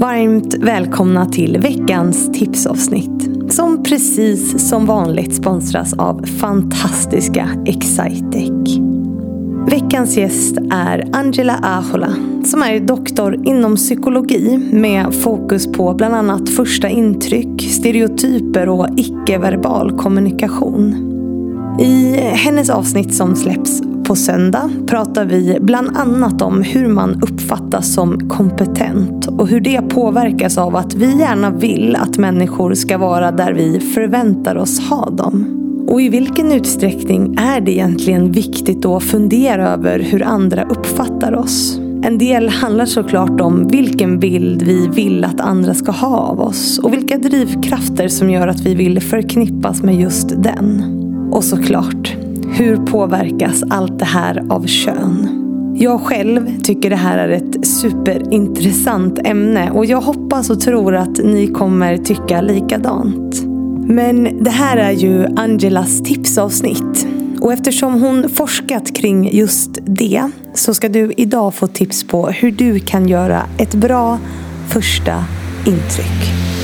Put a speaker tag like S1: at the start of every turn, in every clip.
S1: Varmt välkomna till veckans tipsavsnitt. Som precis som vanligt sponsras av fantastiska Excitec. Veckans gäst är Angela Ahola som är doktor inom psykologi med fokus på bland annat första intryck, stereotyper och icke-verbal kommunikation. I hennes avsnitt som släpps på söndag pratar vi bland annat om hur man uppfattas som kompetent och hur det påverkas av att vi gärna vill att människor ska vara där vi förväntar oss ha dem. Och i vilken utsträckning är det egentligen viktigt att fundera över hur andra uppfattar oss? En del handlar såklart om vilken bild vi vill att andra ska ha av oss och vilka drivkrafter som gör att vi vill förknippas med just den. Och såklart, hur påverkas allt det här av kön? Jag själv tycker det här är ett superintressant ämne och jag hoppas och tror att ni kommer tycka likadant. Men det här är ju Angelas tipsavsnitt. Och eftersom hon forskat kring just det så ska du idag få tips på hur du kan göra ett bra första intryck.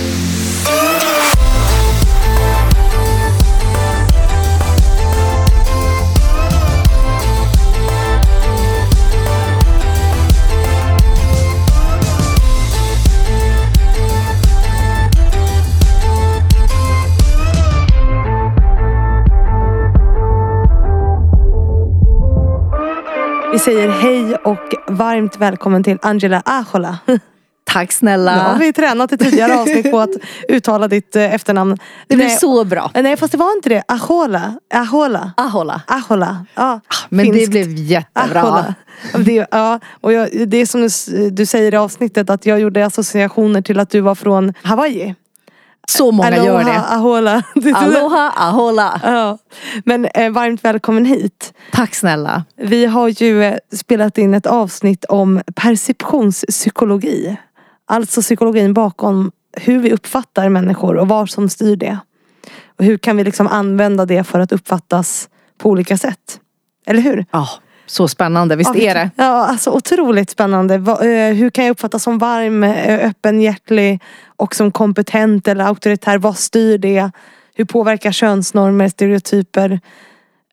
S1: Vi säger hej och varmt välkommen till Angela Ahola.
S2: Tack snälla.
S1: Nu har vi tränat i tidigare avsnitt på att uttala ditt eh, efternamn.
S2: Det blir så bra.
S1: Nej fast det var inte det. Ahola. Ahola.
S2: Ahola.
S1: Ahola. Ja,
S2: Men
S1: finskt.
S2: det blev jättebra.
S1: Ahola. Det, ja, och jag, det är som du, du säger i avsnittet att jag gjorde associationer till att du var från Hawaii.
S2: Så många gör det.
S1: Ahola.
S2: Aloha, ahola.
S1: Ja. Men eh, varmt välkommen hit.
S2: Tack snälla.
S1: Vi har ju eh, spelat in ett avsnitt om perceptionspsykologi. Alltså psykologin bakom hur vi uppfattar människor och vad som styr det. Och hur kan vi liksom använda det för att uppfattas på olika sätt. Eller hur?
S2: Ja, så spännande. Visst
S1: Ja,
S2: är det?
S1: Ja, alltså otroligt spännande. Eh, hur kan jag uppfattas som varm, eh, öppenhjärtlig och som kompetent eller auktoritär? Vad styr det? Hur påverkar könsnormer, stereotyper?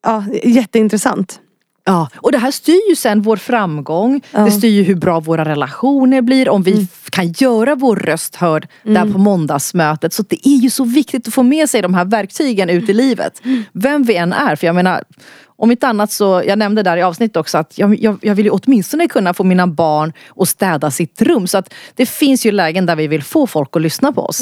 S1: Ja, jätteintressant.
S2: Ja, och det här styr ju sen vår framgång.
S1: Ja.
S2: Det styr ju hur bra våra relationer blir. Om vi f- kan göra vår röst hörd där på måndagsmötet. Så det är ju så viktigt att få med sig de här verktygen ut i livet. Vem vi än är. För jag menar, om inte annat så, jag nämnde där i avsnittet också att jag, jag, jag vill ju åtminstone kunna få mina barn att städa sitt rum. Så att det finns ju lägen där vi vill få folk att lyssna på oss.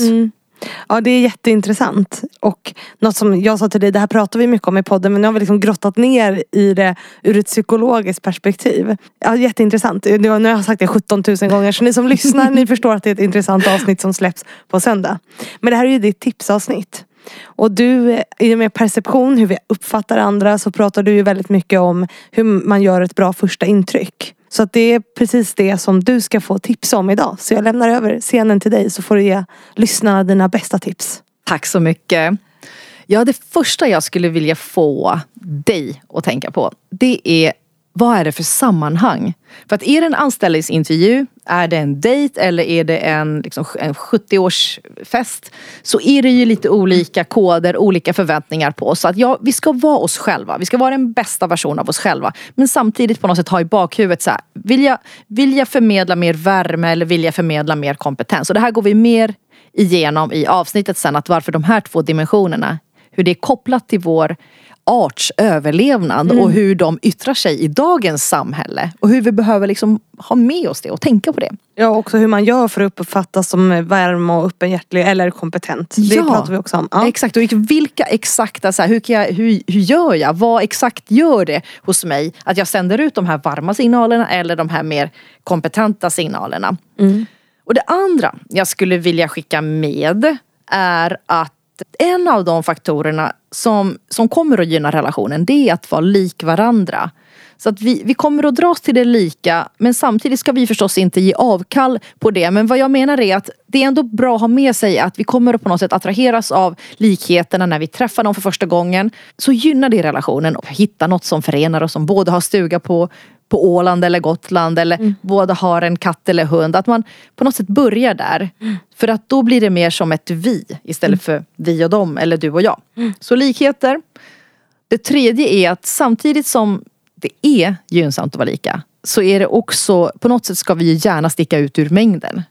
S1: Ja det är jätteintressant. Och något som jag sa till dig, det här pratar vi mycket om i podden men nu har vi liksom grottat ner i det ur ett psykologiskt perspektiv. Ja, jätteintressant. Nu har jag sagt det 17 000 gånger så ni som lyssnar ni förstår att det är ett intressant avsnitt som släpps på söndag. Men det här är ju ditt tipsavsnitt. Och du, eh, i och med perception, hur vi uppfattar andra så pratar du ju väldigt mycket om hur man gör ett bra första intryck. Så att det är precis det som du ska få tips om idag. Så jag lämnar över scenen till dig så får du ge lyssnarna dina bästa tips.
S2: Tack så mycket. Ja, det första jag skulle vilja få dig att tänka på, det är vad är det för sammanhang? För att är det en anställningsintervju, är det en dejt eller är det en, liksom, en 70-årsfest så är det ju lite olika koder, olika förväntningar på oss. Så att ja, vi ska vara oss själva. Vi ska vara den bästa versionen av oss själva. Men samtidigt på något sätt ha i bakhuvudet så här, vill jag, vill jag förmedla mer värme eller vill jag förmedla mer kompetens? Och det här går vi mer igenom i avsnittet sen att varför de här två dimensionerna, hur det är kopplat till vår arts överlevnad och hur de yttrar sig i dagens samhälle. Och hur vi behöver liksom ha med oss det och tänka på det.
S1: Ja, också hur man gör för att uppfattas som varm och öppenhjärtig eller kompetent. Det
S2: Ja.
S1: pratar vi också om. Ja.
S2: Exakt, och vilka exakta, så här, hur, kan jag, hur, hur gör jag? Vad exakt gör det hos mig att jag sänder ut de här varma signalerna eller de här mer kompetenta signalerna? Och det andra jag skulle vilja skicka med är att en av de faktorerna som, som kommer att gynna relationen det är att vara lik varandra. Så att vi, vi kommer att dras till det lika men samtidigt ska vi förstås inte ge avkall på det. Men vad jag menar är att det är ändå bra att ha med sig att vi kommer att på något sätt attraheras av likheterna när vi träffar någon för första gången. Så gynnar det relationen och hitta något som förenar oss, som båda har stuga på på Åland eller Gotland eller mm. båda har en katt eller hund. Att man på något sätt börjar där. Mm. För att då blir det mer som ett vi istället mm. för vi och dem eller du och jag. Mm. Så likheter. Det tredje är att samtidigt som det är gynnsamt att vara lika så är det också, på något sätt ska vi gärna sticka ut ur mängden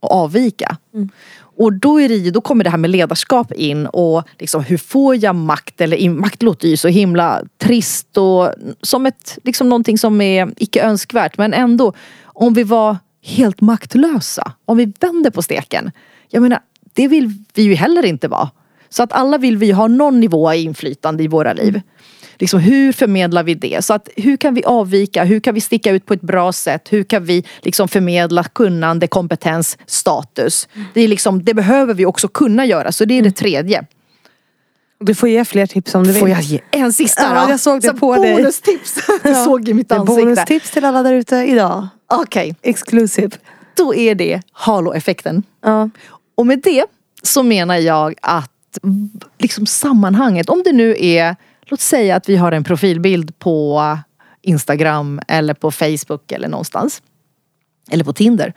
S2: och avvika. Mm. Och då, är det, då kommer det här med ledarskap in och liksom, hur får jag makt? Eller makt låter ju så himla trist och som ett, liksom någonting som är icke önskvärt. Men ändå, om vi var helt maktlösa, om vi vänder på steken. Jag menar, det vill vi ju heller inte vara. Så att alla vill vi ha någon nivå av inflytande i våra liv liksom, hur förmedlar vi det? Så att, hur kan vi avvika? Hur kan vi sticka ut på ett bra sätt? Hur kan vi liksom, förmedla kunnande, kompetens, status? Det, är liksom, det behöver vi också kunna göra, så det är det mm. tredje.
S1: Du får ge fler tips om du vill.
S2: Får jag ge en sista
S1: då? Ja, jag såg det så på
S2: dig. Bonustips. Du ja. såg i mitt ansikte.
S1: Bonustips till alla där ute idag.
S2: Okej.
S1: Okay. Exclusive.
S2: Då är det halo-effekten. Ja. Och med det så menar jag att liksom sammanhanget, om det nu är Låt säga att vi har en profilbild på Instagram eller på Facebook eller någonstans. Eller på Tinder.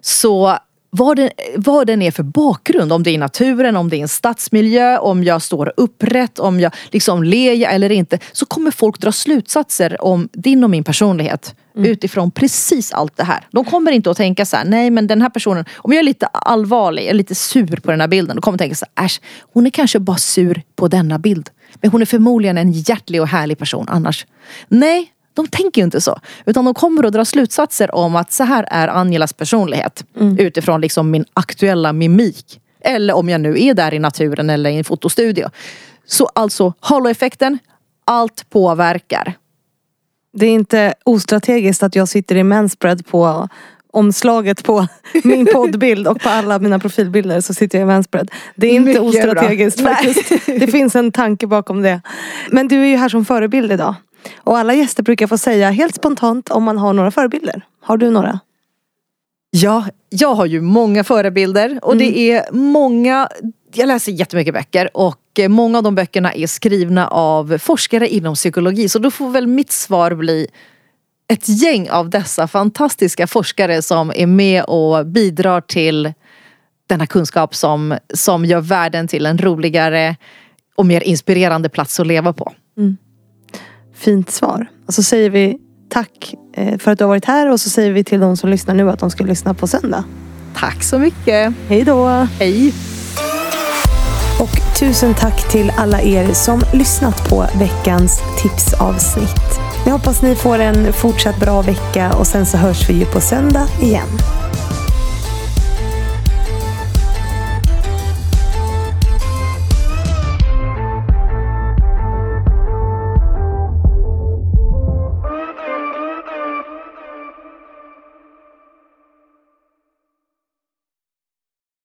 S2: Så vad den, vad den är för bakgrund, om det är i naturen, om det är en stadsmiljö, om jag står upprätt, om jag liksom ler eller inte. Så kommer folk dra slutsatser om din och min personlighet mm. utifrån precis allt det här. De kommer inte att tänka så här, nej men den här personen, om jag är lite allvarlig, eller lite sur på den här bilden, då kommer de tänka så här, äsch, hon är kanske bara sur på denna bild. Men hon är förmodligen en hjärtlig och härlig person annars. Nej, de tänker ju inte så. Utan de kommer att dra slutsatser om att så här är Angelas personlighet. Mm. Utifrån liksom min aktuella mimik. Eller om jag nu är där i naturen eller i en fotostudio. Så alltså, halo-effekten, allt påverkar.
S1: Det är inte ostrategiskt att jag sitter i manspread på omslaget på min poddbild och på alla mina profilbilder så sitter jag i manspread. Det är inte Mycket ostrategiskt bra. faktiskt. Det finns en tanke bakom det. Men du är ju här som förebild idag. Och alla gäster brukar få säga helt spontant om man har några förebilder. Har du några?
S2: Ja, jag har ju många förebilder och mm. det är många jag läser jättemycket böcker och många av de böckerna är skrivna av forskare inom psykologi. Så då får väl mitt svar bli ett gäng av dessa fantastiska forskare som är med och bidrar till denna kunskap som, som gör världen till en roligare och mer inspirerande plats att leva på. Mm.
S1: Fint svar. Och så säger vi tack eh, för att du har varit här och så säger vi till de som lyssnar nu att de ska lyssna på söndag.
S2: Tack så mycket.
S1: Hej då.
S2: Hej.
S1: Och tusen tack till alla er som lyssnat på veckans tipsavsnitt. Jag hoppas ni får en fortsatt bra vecka och sen så hörs vi ju på söndag igen.